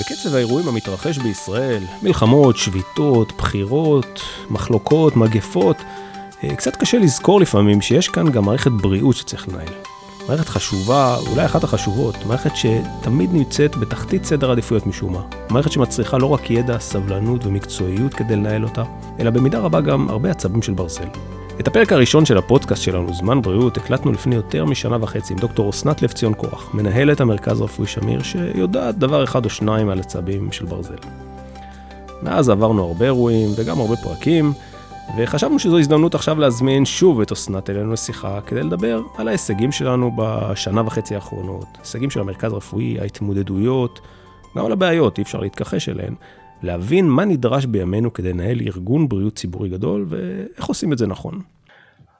בקצב האירועים המתרחש בישראל, מלחמות, שביתות, בחירות, מחלוקות, מגפות, אה, קצת קשה לזכור לפעמים שיש כאן גם מערכת בריאות שצריך לנהל. מערכת חשובה, אולי אחת החשובות, מערכת שתמיד נמצאת בתחתית סדר העדיפויות משום מה. מערכת שמצריכה לא רק ידע, סבלנות ומקצועיות כדי לנהל אותה, אלא במידה רבה גם הרבה עצבים של ברזל. את הפרק הראשון של הפודקאסט שלנו, זמן בריאות, הקלטנו לפני יותר משנה וחצי עם דוקטור אסנת לב ציון קורח, מנהלת המרכז הרפואי שמיר, שיודעת דבר אחד או שניים על עצבים של ברזל. מאז עברנו הרבה אירועים וגם הרבה פרקים, וחשבנו שזו הזדמנות עכשיו להזמין שוב את אסנת אלינו לשיחה כדי לדבר על ההישגים שלנו בשנה וחצי האחרונות, הישגים של המרכז הרפואי, ההתמודדויות, גם על הבעיות, אי אפשר להתכחש אליהן, להבין מה נדרש בימינו כדי לנהל ארגון בריאות ציבורי גדול ואיך עושים את זה נכון.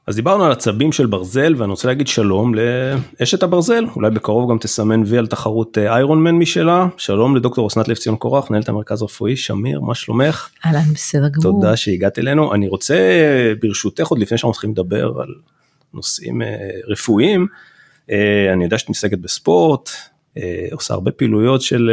אז דיברנו על עצבים של ברזל ואני רוצה להגיד שלום לאשת הברזל אולי בקרוב גם תסמן וי על תחרות איירון מן משלה שלום לדוקטור אסנת לב ציון קורח מנהלת המרכז הרפואי שמיר מה שלומך? אהלן בסדר גמור. תודה שהגעת אלינו אני רוצה ברשותך עוד לפני שאנחנו מתחילים לדבר על נושאים אה, רפואיים אה, אני יודע שאת מתעסקת בספורט אה, עושה הרבה פעילויות של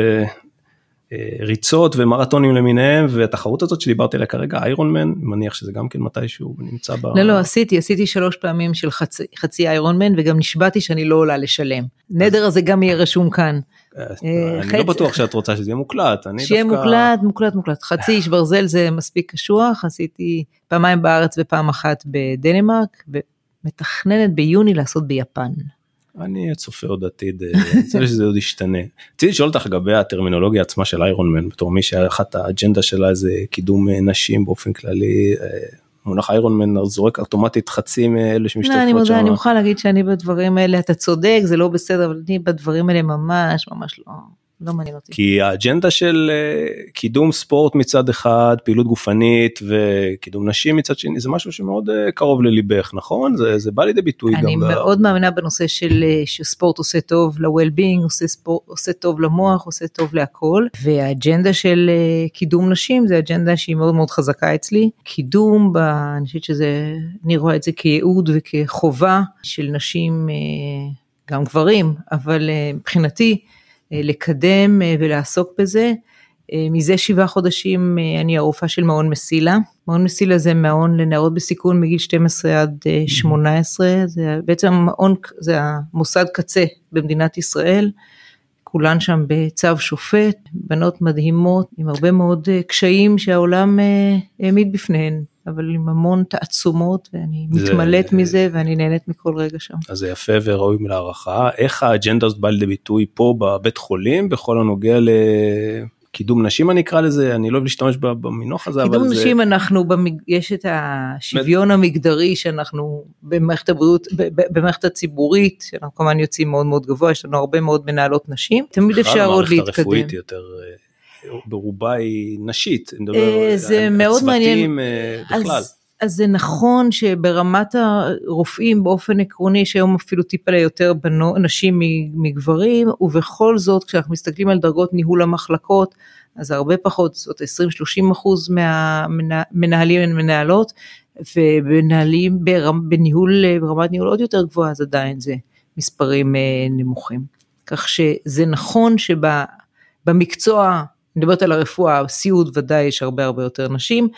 ריצות ומרתונים למיניהם והתחרות הזאת שדיברתי עליה כרגע איירון מן מניח שזה גם כן מתישהו נמצא ב... לא לא עשיתי עשיתי שלוש פעמים של חצי, חצי איירון מן וגם נשבעתי שאני לא עולה לשלם. נדר הזה גם יהיה רשום כאן. אה, אני לא בטוח שאת רוצה שזה יהיה מוקלט. שיהיה מוקלט מוקלט מוקלט חצי איש ברזל זה מספיק קשוח עשיתי פעמיים בארץ ופעם אחת בדנמרק ומתכננת ביוני לעשות ביפן. אני צופה עוד עתיד, אני אה, חושב שזה עוד ישתנה. רציתי לשאול אותך לגבי הטרמינולוגיה עצמה של איירון מן, בתור מי שאחת האג'נדה שלה זה קידום אה, נשים באופן כללי. אה, מונח איירון מן זורק אוטומטית חצי מאלה שמשתתפות שם. אני מודה, אני מוכרחה להגיד שאני בדברים האלה, אתה צודק, זה לא בסדר, אבל אני בדברים האלה ממש ממש לא. לא מעניין אותי. כי האג'נדה של uh, קידום ספורט מצד אחד, פעילות גופנית וקידום נשים מצד שני, זה משהו שמאוד uh, קרוב לליבך, נכון? זה, זה בא לידי ביטוי גם. אני מאוד ב... מאמינה בנושא של uh, שספורט עושה טוב ל-well-being, עושה, ספור, עושה טוב למוח, עושה טוב להכל, והאג'נדה של קידום נשים זה אג'נדה שהיא מאוד מאוד חזקה אצלי. קידום, ב, אני חושבת שזה, אני רואה את זה כייעוד וכחובה של נשים, גם גברים, אבל מבחינתי, אה, לקדם אה, ולעסוק בזה. אה, מזה שבעה חודשים אני הרופאה של מעון מסילה. מעון מסילה זה מעון לנערות בסיכון מגיל 12 עד 18, זה בעצם מעון, זה המוסד קצה במדינת ישראל. כולן שם בצו שופט, בנות מדהימות עם הרבה מאוד קשיים שהעולם העמיד בפניהן. אבל עם המון תעצומות ואני זה... מתמלאת מזה ואני נהנית מכל רגע שם. אז זה יפה וראוי להערכה. איך האג'נדה הזאת באה לידי ביטוי פה בבית חולים בכל הנוגע ל... קידום נשים אני אקרא לזה אני לא אוהב להשתמש במינוח הזה קידום נשים זה... אנחנו במג... יש את השוויון המגדרי שאנחנו במערכת הבריאות במערכת הציבורית שאנחנו כמובן יוצאים מאוד מאוד גבוה יש לנו הרבה מאוד מנהלות נשים תמיד אפשר עוד להתקדם. יותר אה, ברובה היא נשית, אה, זה מאוד מעניין, אה, בכלל. אז זה נכון שברמת הרופאים באופן עקרוני יש היום אפילו טיפה ליותר נשים מגברים ובכל זאת כשאנחנו מסתכלים על דרגות ניהול המחלקות אז הרבה פחות, זאת 20-30 אחוז מהמנהלים הן מנהלות ומנהלים בניהול, ברמת ניהול עוד יותר גבוהה אז עדיין זה מספרים אה, נמוכים. כך שזה נכון שבמקצוע אני מדברת על הרפואה, סיעוד ודאי יש הרבה הרבה יותר נשים,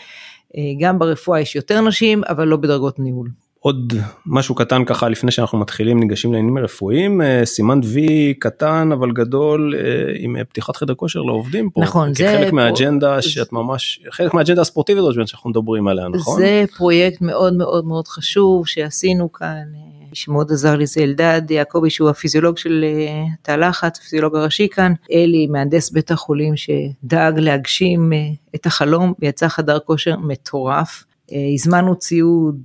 אה, גם ברפואה יש יותר נשים, אבל לא בדרגות ניהול. עוד משהו קטן ככה לפני שאנחנו מתחילים ניגשים לעניינים הרפואיים אה, סימן וי קטן אבל גדול אה, עם פתיחת חדר כושר לעובדים פה. נכון זה חלק מהאג'נדה שאת ממש חלק מהאג'נדה הספורטיבית שאנחנו מדברים עליה נכון? זה פרויקט מאוד מאוד מאוד חשוב שעשינו כאן שמאוד עזר לי זה אלדד יעקבי שהוא הפיזיולוג של אה, תא לחץ, הפיזיולוג הראשי כאן, אלי מהנדס בית החולים שדאג להגשים אה, את החלום ויצא חדר כושר מטורף. אה, הזמנו ציוד,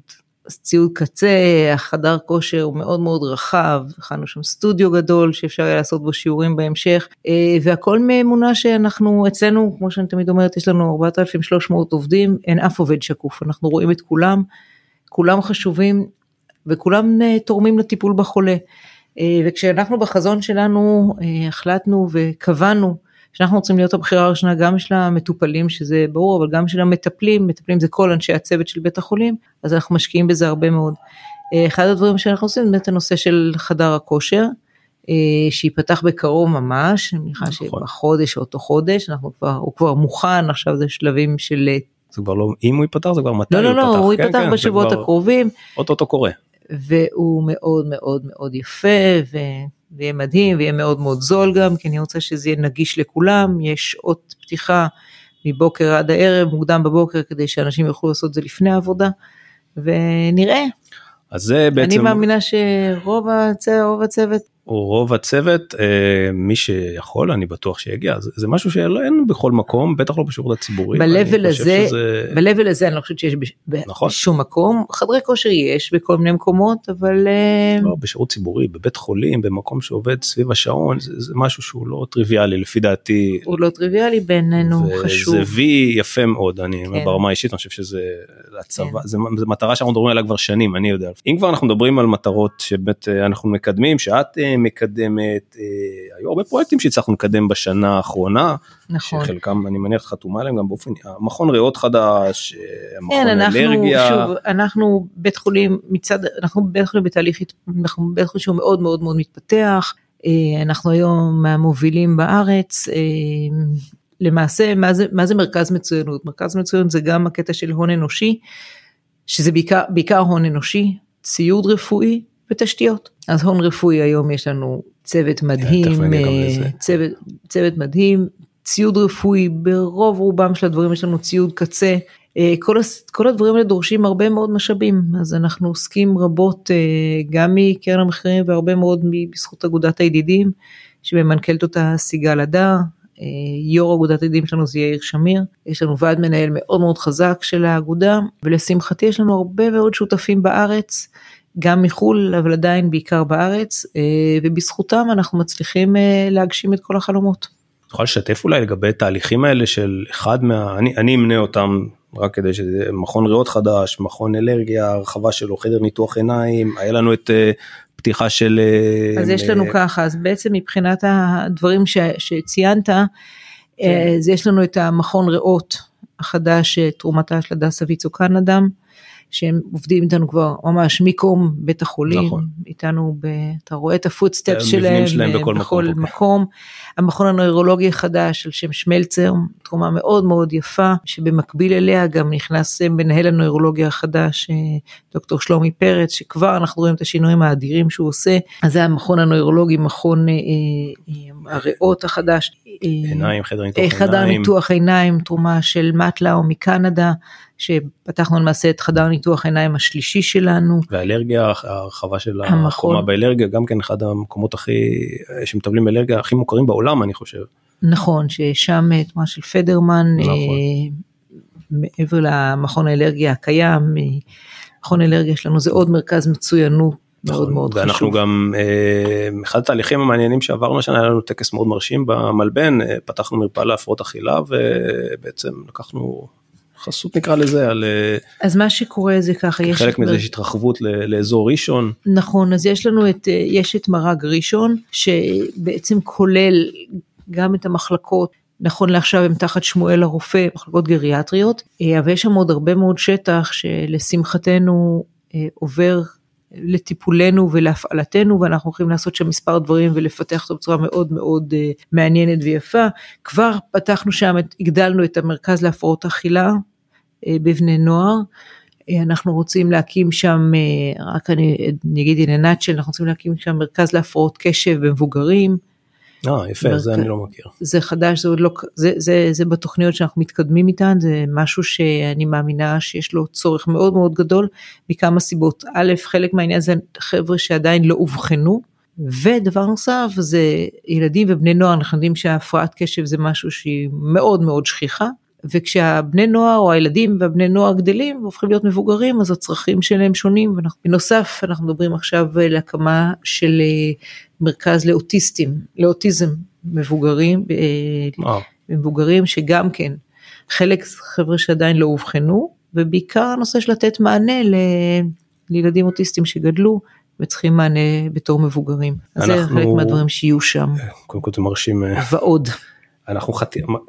ציוד קצה, החדר כושר הוא מאוד מאוד רחב, הכנו שם סטודיו גדול שאפשר היה לעשות בו שיעורים בהמשך, והכל מאמונה שאנחנו אצלנו, כמו שאני תמיד אומרת, יש לנו 4,300 עובדים, אין אף עובד שקוף, אנחנו רואים את כולם, כולם חשובים, וכולם אה, תורמים לטיפול בחולה. אה, וכשאנחנו בחזון שלנו אה, החלטנו וקבענו שאנחנו רוצים להיות הבחירה הראשונה גם של המטופלים שזה ברור אבל גם של המטפלים, מטפלים זה כל אנשי הצוות של בית החולים אז אנחנו משקיעים בזה הרבה מאוד. אחד הדברים שאנחנו עושים זה באמת הנושא של חדר הכושר שייפתח בקרוב ממש, אני מניחה נכון. שבחודש או אותו חודש, אנחנו כבר, הוא כבר מוכן, עכשיו זה שלבים של... זה כבר לא אם הוא ייפתח, זה כבר מתי לא, הוא ייפתח. לא, לא, לא, הוא ייפתח כן, בשבועות. הקרובים. אוטוטו קורה. והוא מאוד מאוד מאוד יפה, ו... ויהיה מדהים, ויהיה מאוד מאוד זול גם, כי אני רוצה שזה יהיה נגיש לכולם, יש שעות פתיחה מבוקר עד הערב, מוקדם בבוקר, כדי שאנשים יוכלו לעשות את זה לפני העבודה, ונראה. אז זה בעצם... אני מאמינה שרוב הצוות, הצוות רוב הצוות, אה, מי שיכול, אני בטוח שיגיע, זה, זה משהו שאין בכל מקום, בטח לא בשירות הציבורי. ב-level הזה, שזה... ב-level הזה אני לא חושבת שיש בש... נכון. בשום מקום, חדרי כושר יש בכל מיני מקומות, אבל... אה, לא, בשירות ציבורי, בבית חולים, במקום שעובד סביב השעון, זה, זה משהו שהוא לא טריוויאלי לפי דעתי. הוא לא טריוויאלי בעינינו, חשוב. זה וי יפה מאוד, אני כן. ברמה האישית, אני חושב שזה הצבא, כן. זה, זה מטרה שאנחנו מדברים עליה כבר שנים, אני יודע. אם כבר אנחנו מדברים על מטרות שבאמת אה, אנחנו מקדמים, שאת מקדמת, אה, היו הרבה פרויקטים שהצלחנו לקדם בשנה האחרונה, נכון, שחלקם אני מניח חתומה עליהם גם באופן, המכון ריאות חדש, אה, המכון כן, אנחנו, אלרגיה. שוב, אנחנו בית חולים מצד, אנחנו בית חולים בתהליך, אנחנו בית חולים שהוא מאוד מאוד מאוד מתפתח, אה, אנחנו היום מהמובילים בארץ, למעשה מה זה, מה זה מרכז מצוינות? מרכז מצוינות זה גם הקטע של הון אנושי, שזה בעיקר, בעיקר הון אנושי, ציוד רפואי ותשתיות. אז הון רפואי היום יש לנו צוות מדהים, אה, צוות, צוות מדהים, ציוד רפואי ברוב רובם של הדברים יש לנו ציוד קצה. אה, כל, כל הדברים האלה דורשים הרבה מאוד משאבים, אז אנחנו עוסקים רבות אה, גם מקרן המחירים והרבה מאוד בזכות אגודת הידידים, שממנכ"לת אותה סיגל הדר, יו"ר אגודת הידידים שלנו זה יאיר שמיר, יש לנו ועד מנהל מאוד מאוד חזק של האגודה, ולשמחתי יש לנו הרבה מאוד שותפים בארץ. גם מחו"ל, אבל עדיין בעיקר בארץ, אה, ובזכותם אנחנו מצליחים אה, להגשים את כל החלומות. את יכולה לשתף אולי לגבי תהליכים האלה של אחד מה... אני, אני אמנה אותם רק כדי שזה מכון ריאות חדש, מכון אלרגיה, הרחבה שלו, חדר ניתוח עיניים, היה לנו את uh, פתיחה של... אז יש לנו ככה, אז בעצם מבחינת הדברים ש, שציינת, כן. אז יש לנו את המכון ריאות החדש, תרומתה של הדסה ויצוקן אדם. שהם עובדים איתנו כבר ממש מקום בית החולים, נכון. איתנו, ב, אתה רואה את הפוטסטפ שלהם, שלהם בכל, בכל מקום. מקום. המכון הנוירולוגי החדש על שם שמלצר, תרומה מאוד מאוד יפה, שבמקביל אליה גם נכנס מנהל הנוירולוגיה החדש, אה, דוקטור שלומי פרץ, שכבר אנחנו רואים את השינויים האדירים שהוא עושה, אז זה המכון הנוירולוגי, מכון אה, אה, הריאות החדש. עיניים, חדר ניתוח עיניים. חדר ניתוח עיניים, תרומה של מטלאו מקנדה. שפתחנו למעשה את חדר ניתוח העיניים השלישי שלנו. והאלרגיה, הרחבה של החומה באלרגיה, גם כן אחד המקומות הכי, שמטפלים באלרגיה הכי מוכרים בעולם אני חושב. נכון, ששם תנועה של פדרמן, נכון. אה, מעבר למכון האלרגיה הקיים, אה, מכון האלרגיה שלנו זה עוד מרכז מצוינות מאוד נכון, מאוד חשוב. ואנחנו גם, אה, אחד התהליכים המעניינים שעברנו השנה, היה לנו טקס מאוד מרשים במלבן, פתחנו מרפאה להפרעות אכילה ובעצם לקחנו חסות נקרא לזה על אה, אז מה שקורה זה ככה יש חלק מזה יש התרחבות לאזור ראשון נכון אז יש לנו את אה, יש את מרג ראשון שבעצם כולל גם את המחלקות נכון לעכשיו הם תחת שמואל הרופא מחלקות גריאטריות אה, אבל יש שם עוד הרבה מאוד שטח שלשמחתנו עובר לטיפולנו ולהפעלתנו ואנחנו הולכים לעשות שם מספר דברים ולפתח אותו בצורה מאוד מאוד מעניינת ויפה. כבר פתחנו שם, הגדלנו את המרכז להפרעות אכילה אה, בבני נוער. אה, אנחנו רוצים להקים שם, אה, רק אני, אני אגיד in a nutshell, אנחנו רוצים להקים שם מרכז להפרעות קשב במבוגרים. אה, יפה, מרכ... זה אני לא מכיר. זה חדש, זה עוד לא, זה, זה, זה בתוכניות שאנחנו מתקדמים איתן, זה משהו שאני מאמינה שיש לו צורך מאוד מאוד גדול, מכמה סיבות. א', חלק מהעניין זה חבר'ה שעדיין לא אובחנו, ודבר נוסף זה ילדים ובני נוער, אנחנו יודעים שהפרעת קשב זה משהו שהיא מאוד מאוד שכיחה. וכשהבני נוער או הילדים והבני נוער גדלים והופכים להיות מבוגרים אז הצרכים שלהם שונים. בנוסף אנחנו מדברים עכשיו להקמה של אה, מרכז לאוטיסטים, לאוטיזם מבוגרים, אה, מבוגרים שגם כן חלק חבר'ה שעדיין לא אובחנו ובעיקר הנושא של לתת מענה ל... לילדים אוטיסטים שגדלו וצריכים מענה בתור מבוגרים. אנחנו... זה חלק מהדברים שיהיו שם. קודם כל זה מרשים. ועוד. אנחנו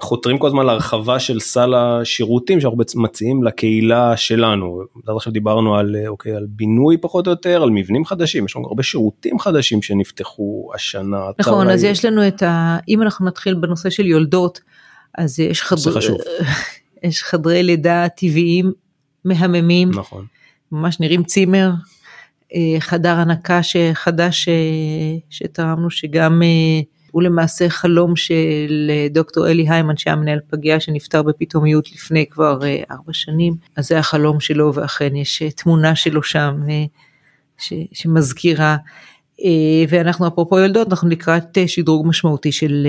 חותרים כל הזמן להרחבה של סל השירותים שאנחנו בעצם מציעים לקהילה שלנו. עד עכשיו דיברנו על, אוקיי, על בינוי פחות או יותר, על מבנים חדשים, יש לנו הרבה שירותים חדשים שנפתחו השנה. נכון, אז יש לנו את ה... אם אנחנו נתחיל בנושא של יולדות, אז יש, חדר... יש חדרי לידה טבעיים מהממים, נכון. ממש נראים צימר, אה, חדר הנקה חדש שתרמנו, שגם אה, הוא למעשה חלום של אה, דוקטור אלי היימן שהיה מנהל פגייה שנפטר בפתאומיות לפני כבר ארבע שנים, אז זה החלום שלו ואכן יש תמונה שלו שם ש, שמזכירה. ואנחנו אפרופו יולדות אנחנו לקראת שדרוג משמעותי של,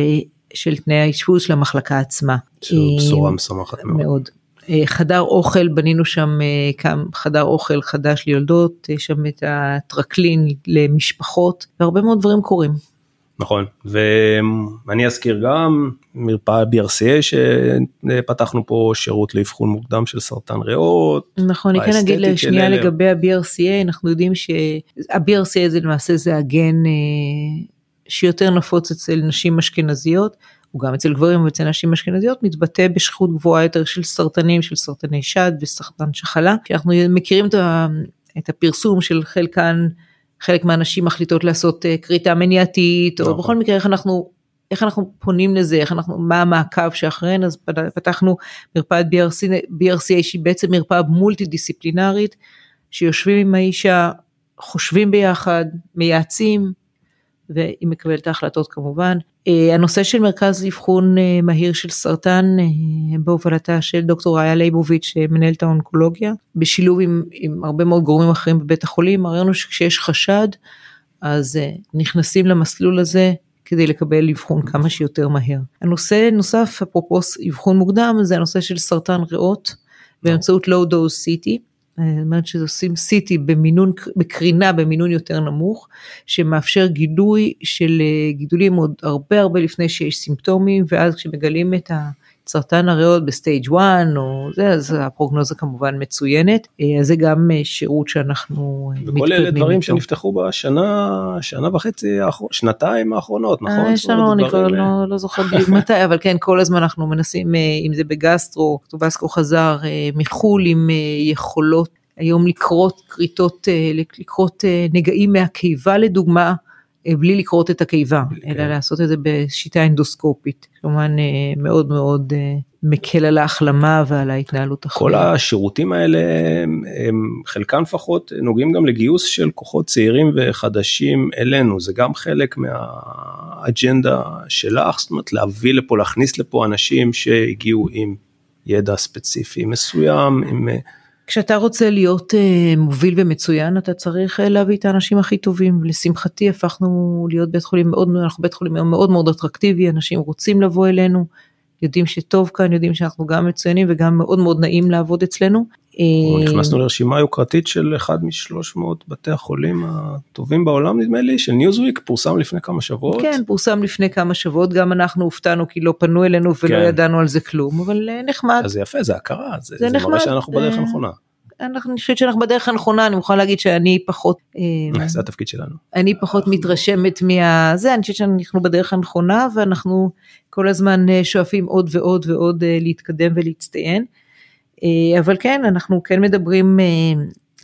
של תנאי האשפוז של המחלקה עצמה. שזו בשורה משמחת מאוד. מאוד. אה, חדר אוכל, בנינו שם אה, חדר אוכל חדש ליולדות, יש שם את הטרקלין למשפחות, והרבה מאוד דברים קורים. נכון, ואני אזכיר גם מרפאה BRCA שפתחנו פה שירות לאבחון מוקדם של סרטן ריאות. נכון, אני כן אגיד לשנייה לגבי ה-BRCA, אנחנו יודעים שה-BRCA זה למעשה זה הגן אה, שיותר נפוץ אצל נשים אשכנזיות. הוא גם אצל גברים ואצל נשים אשכנזיות מתבטא בשכיחות גבוהה יותר של סרטנים, של סרטני שד וסרטן שחלה, כי אנחנו מכירים את הפרסום של חלקן, חלק מהנשים מחליטות לעשות אה, כריתה מניעתית, או נכון. בכל מקרה איך אנחנו, איך אנחנו פונים לזה, איך אנחנו, מה המעקב שאחריהן, אז פתחנו מרפאת BRC, BRCA שהיא בעצם מרפאה מולטי דיסציפלינרית, שיושבים עם האישה, חושבים ביחד, מייעצים, והיא מקבלת ההחלטות כמובן. אה, הנושא של מרכז לאבחון אה, מהיר של סרטן אה, בהובלתה של דוקטור ראיה ליבוביץ' מנהלת האונקולוגיה בשילוב עם, עם הרבה מאוד גורמים אחרים בבית החולים הראינו שכשיש חשד אז נכנסים למסלול הזה כדי לקבל אבחון כמה שיותר מהר. הנושא נוסף אפרופו אבחון מוקדם זה הנושא של סרטן ריאות באמצעות low dose CT זאת אומרת שעושים CT במינון, בקרינה במינון יותר נמוך, שמאפשר גילוי של אה, גידולים עוד הרבה הרבה לפני שיש סימפטומים, ואז כשמגלים את סרטן הריאות ב stage 1 או זה, אז הפרוגנוזה כמובן מצוינת, אה, אז זה גם אה, שירות שאנחנו מתקדמים איתו. וכל אלה דברים שנפתחו בשנה, שנה וחצי, שנתיים האחרונות, נכון? יש לנו, אני כבר לא, לא זוכר בדיוק מתי, אבל כן, כל הזמן אנחנו מנסים, אם זה בגסטרו, טובסקו חזר מחו"ל עם יכולות היום לקרות כריתות, לקרות נגעים מהקיבה לדוגמה, בלי לקרות את הקיבה, כן. אלא לעשות את זה בשיטה אנדוסקופית, כמובן מאוד מאוד מקל על ההחלמה ועל ההתנהלות אחרת. כל השירותים האלה, הם חלקם לפחות נוגעים גם לגיוס של כוחות צעירים וחדשים אלינו, זה גם חלק מהאג'נדה שלך, זאת אומרת להביא לפה, להכניס לפה אנשים שהגיעו עם ידע ספציפי מסוים, עם... כשאתה רוצה להיות uh, מוביל ומצוין אתה צריך uh, להביא את האנשים הכי טובים. לשמחתי הפכנו להיות בית חולים מאוד אנחנו בית חולים מאוד מאוד אטרקטיבי אנשים רוצים לבוא אלינו יודעים שטוב כאן יודעים שאנחנו גם מצוינים וגם מאוד מאוד נעים לעבוד אצלנו. אה, נכנסנו לרשימה יוקרתית של אחד משלוש מאות בתי החולים הטובים בעולם נדמה לי של ניוזוויק פורסם לפני כמה שבועות. כן פורסם לפני כמה שבועות גם אנחנו הופתענו כי לא פנו אלינו ולא כן. ידענו על זה כלום אבל נחמד. אז זה יפה זה הכרה זה, זה, זה מראה שאנחנו בדרך הנכונה. אני חושבת שאנחנו בדרך הנכונה, אני מוכרחה להגיד שאני פחות... אה, זה התפקיד שלנו. אני פחות מתרשמת מהזה, אני חושבת שאנחנו בדרך הנכונה ואנחנו כל הזמן אה, שואפים עוד ועוד ועוד אה, להתקדם ולהצטיין. אבל כן, אנחנו כן מדברים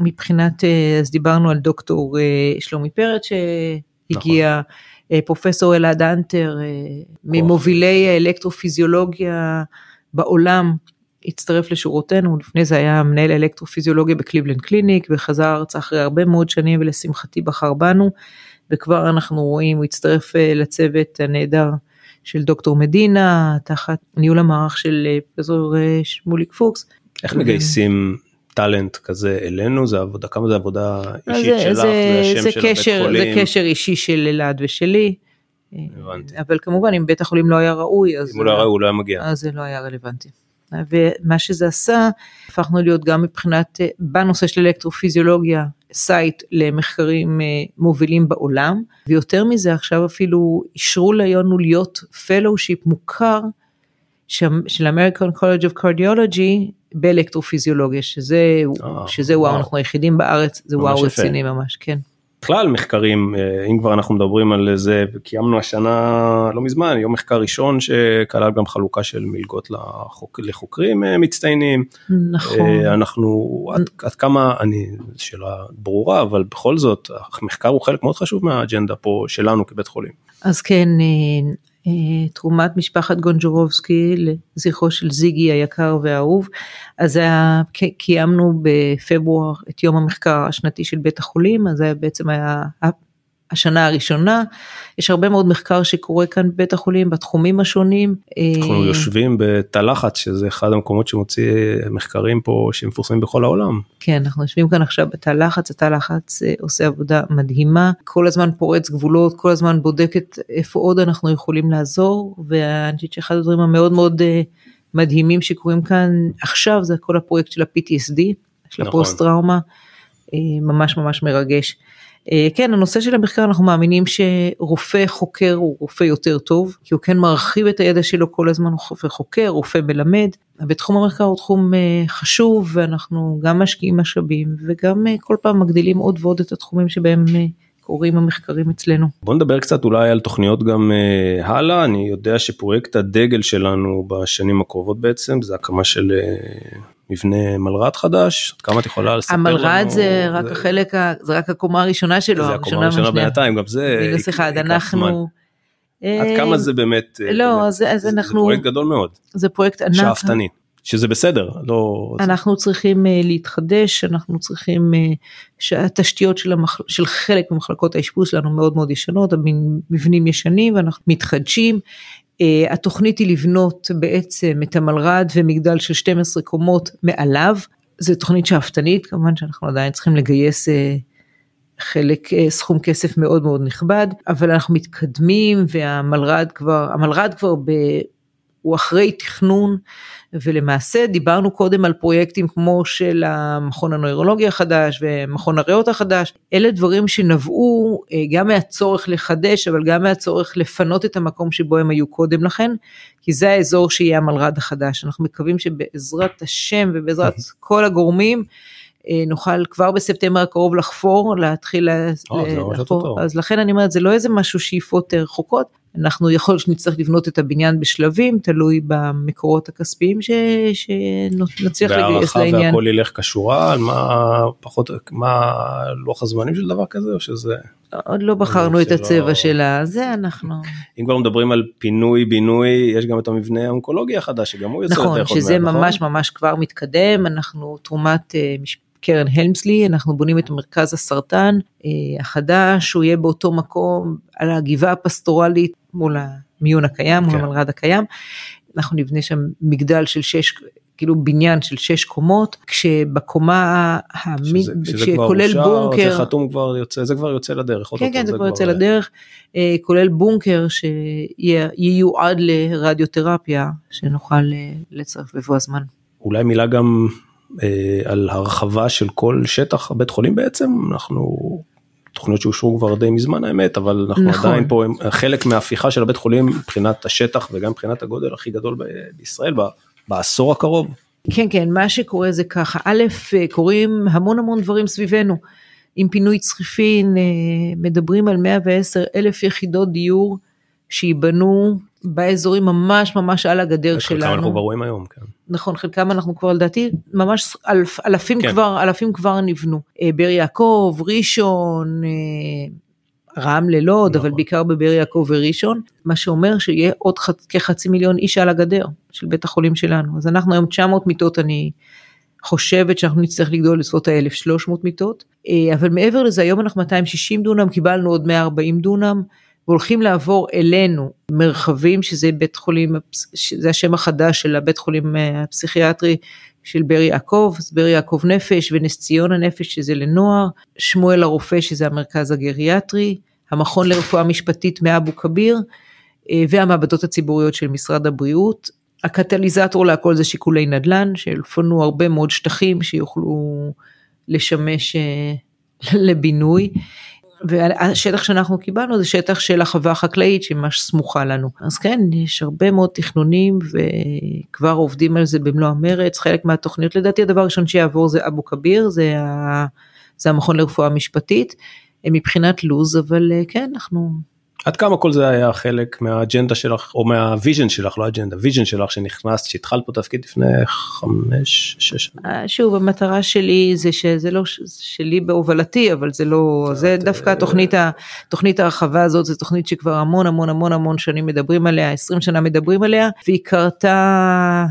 מבחינת, אז דיברנו על דוקטור שלומי פרץ שהגיע, נכון. פרופסור אלעד אנטר, ממובילי האלקטרופיזיולוגיה בעולם. הצטרף לשורותינו, לפני זה היה מנהל אלקטרופיזיולוגיה ב Cleveland Clinic וחזר ארצה אחרי הרבה מאוד שנים ולשמחתי בחר בנו וכבר אנחנו רואים, הוא הצטרף אה, לצוות הנהדר של דוקטור מדינה תחת ניהול המערך של אה, פרופסור אה, שמוליק פוקס. איך מגייסים talent כזה אלינו זה עבודה כמה זה עבודה אישית שלך זה, זה, זה קשר זה קשר אישי של אלעד ושלי. הבנתי. אבל כמובן אם בית החולים לא היה ראוי אז אם הוא לא היה ראוי הוא לא היה מגיע אז זה לא היה רלוונטי. ומה שזה עשה, הפכנו להיות גם מבחינת, אה, בנושא של אלקטרופיזיולוגיה, site למחקרים אה, מובילים בעולם, ויותר מזה עכשיו אפילו אישרו לנו להיות fellowship מוכר של American College of Cardiology באלקטרופיזיולוגיה, שזה, oh, שזה וואו, וואו, אנחנו היחידים בארץ, זה וואו רציני ממש, כן. בכלל מחקרים, אה, אם כבר אנחנו מדברים על זה, קיימנו השנה לא מזמן יום מחקר ראשון שכלל גם חלוקה של מלגות לחוק, לחוקרים אה, מצטיינים. נכון. אה, אנחנו, עד, עד כמה, אני, שאלה ברורה, אבל בכל זאת, המחקר הוא חלק מאוד חשוב מהאג'נדה פה שלנו כבית חולים. אז כן, תרומת משפחת גונג'ורובסקי לזכרו של זיגי היקר והאהוב. אז היה, קיימנו בפברואר את יום המחקר השנתי של בית החולים, אז זה בעצם היה השנה הראשונה. יש הרבה מאוד מחקר שקורה כאן בבית החולים בתחומים השונים. אנחנו אה, יושבים בתא לחץ שזה אחד המקומות שמוציא מחקרים פה שמפורסמים בכל העולם. כן, אנחנו יושבים כאן עכשיו בתא לחץ, התא לחץ אה, עושה עבודה מדהימה, כל הזמן פורץ גבולות, כל הזמן בודקת איפה עוד אנחנו יכולים לעזור, ואני חושבת שאחד הדברים המאוד מאוד אה, מדהימים שקורים כאן עכשיו זה כל הפרויקט של ה-PTSD, של נכון. הפוסט טראומה, ממש ממש מרגש. אה, כן, הנושא של המחקר, אנחנו מאמינים שרופא חוקר הוא רופא יותר טוב, כי הוא כן מרחיב את הידע שלו כל הזמן, הוא רופא חוקר, רופא מלמד, ותחום המחקר הוא תחום אה, חשוב, ואנחנו גם משקיעים משאבים, וגם אה, כל פעם מגדילים עוד ועוד את התחומים שבהם קורים המחקרים אצלנו. בוא נדבר קצת אולי על תוכניות גם uh, הלאה, אני יודע שפרויקט הדגל שלנו בשנים הקרובות בעצם זה הקמה של uh, מבנה מלר"ד חדש, עד כמה את יכולה לספר לנו? המלר"ד זה רק החלק, זה רק הקומה הראשונה שלו, זה הקומה הראשונה בינתיים, גם זה מינוס אחד, אנחנו... עד כמה זה באמת, לא, אז, אז אנחנו, זה פרויקט גדול מאוד, זה פרויקט ענק, שאפתני, שזה בסדר, לא, אנחנו צריכים uh, להתחדש, אנחנו צריכים, uh, שהתשתיות של, המח... של חלק ממחלקות האשפוז שלנו מאוד מאוד ישנות, המבנים ישנים ואנחנו מתחדשים, Uh, התוכנית היא לבנות בעצם את המלר"ד ומגדל של 12 קומות מעליו, זו תוכנית שאפתנית, כמובן שאנחנו עדיין צריכים לגייס uh, חלק, uh, סכום כסף מאוד מאוד נכבד, אבל אנחנו מתקדמים והמלר"ד כבר, המלר"ד כבר ב... הוא אחרי תכנון ולמעשה דיברנו קודם על פרויקטים כמו של המכון הנוירולוגי החדש ומכון הריאות החדש, אלה דברים שנבעו אה, גם מהצורך לחדש אבל גם מהצורך לפנות את המקום שבו הם היו קודם לכן, כי זה האזור שיהיה המלר"ד החדש, אנחנו מקווים שבעזרת השם ובעזרת כל הגורמים נוכל כבר בספטמבר הקרוב לחפור, להתחיל לחפור, אז לכן אני אומרת זה לא איזה משהו שאיפות רחוקות, אנחנו יכול שנצטרך לבנות את הבניין בשלבים, תלוי במקורות הכספיים ש... שנצליח לגייס לעניין. והערכה והכל ילך כשורה, מה פחות, מה לוח הזמנים של דבר כזה, או שזה... עוד לא בחרנו את הצבע של הזה, אנחנו... אם כבר מדברים על פינוי בינוי, יש גם את המבנה האונקולוגי החדש, שגם הוא יוצא נכון, שזה ממש נכון? ממש כבר מתקדם, אנחנו תרומת אה, קרן הלמסלי, אנחנו בונים את מרכז הסרטן אה, החדש, הוא יהיה באותו מקום על הגבעה הפסטורלית מול המיון הקיים, מול כן. המלר"ד הקיים. אנחנו נבנה שם מגדל של שש, כאילו בניין של שש קומות, כשבקומה, שזה, שזה שכולל כבר בונקר, זה חתום כבר יוצא, זה כבר יוצא לדרך. כן, כן, זה, זה כבר יוצא לדרך, אה, כולל בונקר שייועד לרדיותרפיה, שנוכל אה, לצרף בבוא הזמן. אולי מילה גם אה, על הרחבה של כל שטח הבית חולים בעצם, אנחנו תוכניות שאושרו כבר די מזמן האמת, אבל אנחנו נכון. עדיין פה חלק מההפיכה של הבית חולים מבחינת השטח וגם מבחינת הגודל הכי גדול בישראל בעשור הקרוב. כן כן מה שקורה זה ככה א' קורים המון המון דברים סביבנו. עם פינוי צריפין אה, מדברים על 110 אלף יחידות דיור שייבנו באזורים ממש ממש על הגדר שלנו. חלקם אנחנו כבר רואים היום, כן. נכון, חלקם אנחנו כבר לדעתי ממש אלף, אלפים כן. כבר, אלפים כבר נבנו. אה, באר יעקב, ראשון, רמלה לא נכון. אבל בעיקר בבאר יעקב וראשון, מה שאומר שיהיה עוד ח, כחצי מיליון איש על הגדר של בית החולים שלנו. אז אנחנו היום 900 מיטות, אני חושבת שאנחנו נצטרך לגדול לסביבות ה-1300 מיטות, אה, אבל מעבר לזה היום אנחנו 260 דונם, קיבלנו עוד 140 דונם. והולכים לעבור אלינו מרחבים שזה בית חולים, זה השם החדש של הבית חולים אה, הפסיכיאטרי של באר יעקב, באר יעקב נפש ונס ציונה נפש שזה לנוער, שמואל הרופא שזה המרכז הגריאטרי, המכון לרפואה משפטית מאבו כביר אה, והמעבדות הציבוריות של משרד הבריאות. הקטליזטור להכל זה שיקולי נדל"ן, שיפנו הרבה מאוד שטחים שיוכלו לשמש אה, לבינוי. והשטח שאנחנו קיבלנו זה שטח של החווה החקלאית שממש סמוכה לנו. אז כן, יש הרבה מאוד תכנונים וכבר עובדים על זה במלוא המרץ, חלק מהתוכניות, לדעתי הדבר הראשון שיעבור זה אבו כביר, זה, ה... זה המכון לרפואה משפטית. מבחינת לו"ז, אבל כן, אנחנו עד כמה כל זה היה חלק מהאג'נדה שלך או מה vision שלך לא אג'נדה vision שלך שנכנסת שהתחלת פה תפקיד לפני חמש שש שנים. אה, שוב המטרה שלי זה שזה לא שלי בהובלתי אבל זה לא זה דווקא אה, התוכנית התוכנית הרחבה הזאת זה תוכנית שכבר המון המון המון המון שנים מדברים עליה 20 שנה מדברים עליה והיא קרתה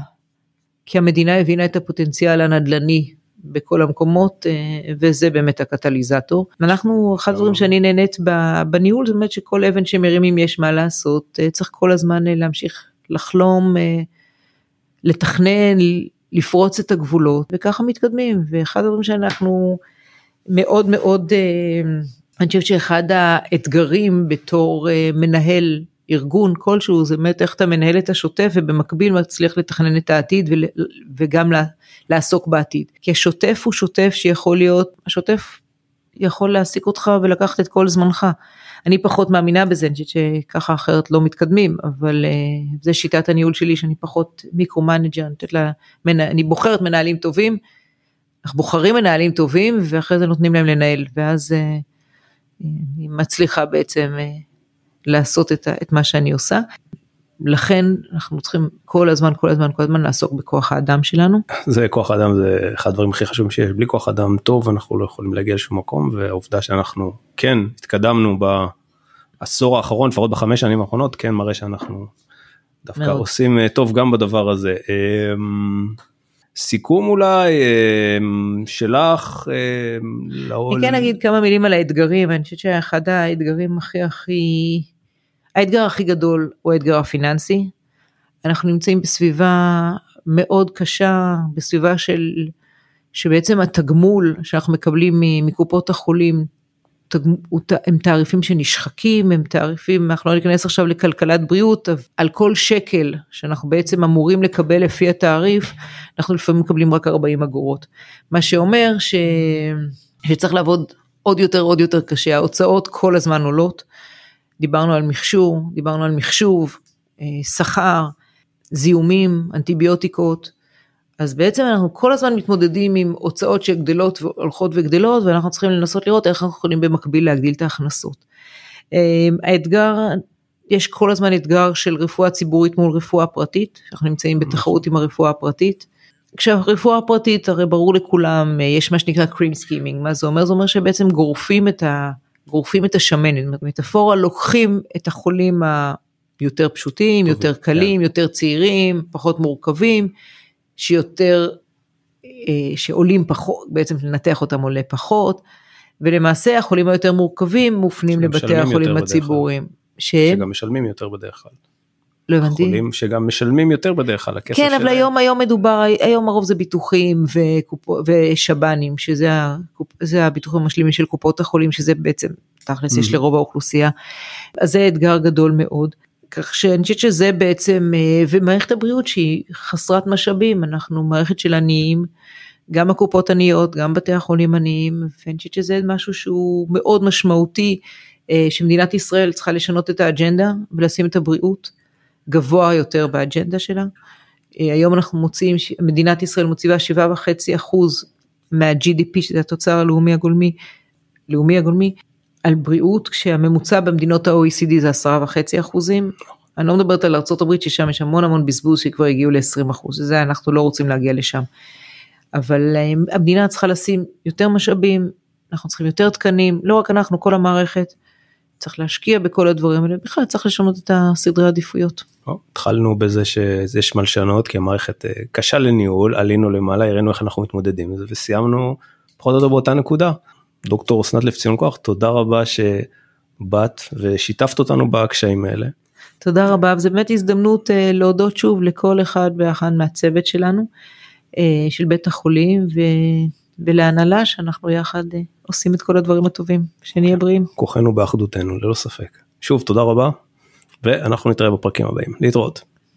כי המדינה הבינה את הפוטנציאל הנדל"ני בכל המקומות אה, וזה באמת הקטליזטור. אנחנו אחד הדברים שאני נהנית בניהול זה באמת שכל אבן שמרימים יש מה לעשות אה, צריך כל הזמן אה, להמשיך לחלום לתכנן לפרוץ את הגבולות וככה מתקדמים ואחד הדברים שאנחנו מאוד מאוד אני חושבת שאחד האתגרים בתור מנהל ארגון כלשהו זה באמת איך אתה מנהל את השוטף ובמקביל מצליח לתכנן את העתיד וגם לעסוק בעתיד. כי השוטף הוא שוטף שיכול להיות, השוטף יכול להעסיק אותך ולקחת את כל זמנך. אני פחות מאמינה בזה, אני חושבת שככה אחרת לא מתקדמים, אבל uh, זה שיטת הניהול שלי שאני פחות micro-manager, אני, אני בוחרת מנהלים טובים, אנחנו בוחרים מנהלים טובים ואחרי זה נותנים להם לנהל, ואז uh, אני מצליחה בעצם uh, לעשות את, את מה שאני עושה. לכן אנחנו צריכים כל הזמן כל הזמן כל הזמן לעסוק בכוח האדם שלנו. זה כוח האדם זה אחד הדברים הכי חשובים שיש בלי כוח אדם טוב אנחנו לא יכולים להגיע לשום מקום והעובדה שאנחנו כן התקדמנו בעשור האחרון לפחות בחמש שנים האחרונות כן מראה שאנחנו דווקא מאוד. עושים אה, טוב גם בדבר הזה. אמ, סיכום אולי אמ, שלך. אמ, אני כן אגיד כמה מילים על האתגרים אני חושבת שאחד האתגרים הכי הכי האתגר הכי גדול הוא האתגר הפיננסי. אנחנו נמצאים בסביבה מאוד קשה, בסביבה של, שבעצם התגמול שאנחנו מקבלים מקופות החולים הם תעריפים שנשחקים, הם תעריפים, אנחנו לא ניכנס עכשיו לכלכלת בריאות, על כל שקל שאנחנו בעצם אמורים לקבל לפי התעריף, אנחנו לפעמים מקבלים רק 40 אגורות. מה שאומר ש... שצריך לעבוד עוד יותר עוד יותר קשה, ההוצאות כל הזמן עולות. דיברנו על מכשור, דיברנו על מחשוב, אה, שכר, זיהומים, אנטיביוטיקות. אז בעצם אנחנו כל הזמן מתמודדים עם הוצאות שגדלות והולכות וגדלות ואנחנו צריכים לנסות לראות איך אנחנו יכולים במקביל להגדיל את ההכנסות. אה, האתגר, יש כל הזמן אתגר של רפואה ציבורית מול רפואה פרטית, אנחנו נמצאים בתחרות עם הרפואה הפרטית. כשהרפואה הפרטית הרי ברור לכולם אה, יש מה שנקרא cream skimming, מה זה אומר? זה אומר שבעצם גורפים את ה... גורפים את השמנת, מטאפורה לוקחים את החולים היותר פשוטים, יותר קלים, כן. יותר צעירים, פחות מורכבים, שיותר, אה, שעולים פחות, בעצם לנתח אותם עולה פחות, ולמעשה החולים היותר מורכבים מופנים לבתי החולים הציבוריים. שגם משלמים יותר בדרך כלל. לא הבנתי. חולים שגם משלמים יותר בדרך כלל הכסף שלהם. כן, אבל היום, היום מדובר, היום הרוב זה ביטוחים ושב"נים, שזה הקופ, הביטוחים המשלימים של קופות החולים, שזה בעצם תכלס יש mm-hmm. לרוב האוכלוסייה. אז זה אתגר גדול מאוד. כך שאני חושבת שזה בעצם, אה, ומערכת הבריאות שהיא חסרת משאבים, אנחנו מערכת של עניים, גם הקופות עניות, גם בתי החולים עניים, ואני חושבת שזה משהו שהוא מאוד משמעותי, אה, שמדינת ישראל צריכה לשנות את האג'נדה ולשים את הבריאות גבוה יותר באג'נדה שלה. אה, היום אנחנו מוציאים, מדינת ישראל מוציאה 7.5 אחוז מה-GDP, שזה התוצר הלאומי הגולמי, לאומי הגולמי, על בריאות, כשהממוצע במדינות ה-OECD זה 10.5 אחוזים. אני לא מדברת על ארה"ב ששם יש המון המון בזבוז שכבר הגיעו ל-20 אחוז, זה אנחנו לא רוצים להגיע לשם. אבל אה, המדינה צריכה לשים יותר משאבים, אנחנו צריכים יותר תקנים, לא רק אנחנו, כל המערכת. צריך להשקיע בכל הדברים האלה, בכלל צריך לשנות את הסדרי העדיפויות. התחלנו בזה שיש מה לשנות כי המערכת אה, קשה לניהול, עלינו למעלה, הראינו איך אנחנו מתמודדים עם זה וסיימנו פחות או יותר באותה נקודה. דוקטור אסנת לפציון כוח, תודה רבה שבאת ושיתפת אותנו בקשיים האלה. תודה רבה, וזו באמת הזדמנות uh, להודות שוב לכל אחד ואחת מהצוות שלנו, uh, של בית החולים, ו... ולהנהלה שאנחנו יחד uh, עושים את כל הדברים הטובים, שנהיה בריאים. כוחנו באחדותנו, ללא ספק. שוב, תודה רבה, ואנחנו נתראה בפרקים הבאים. להתראות.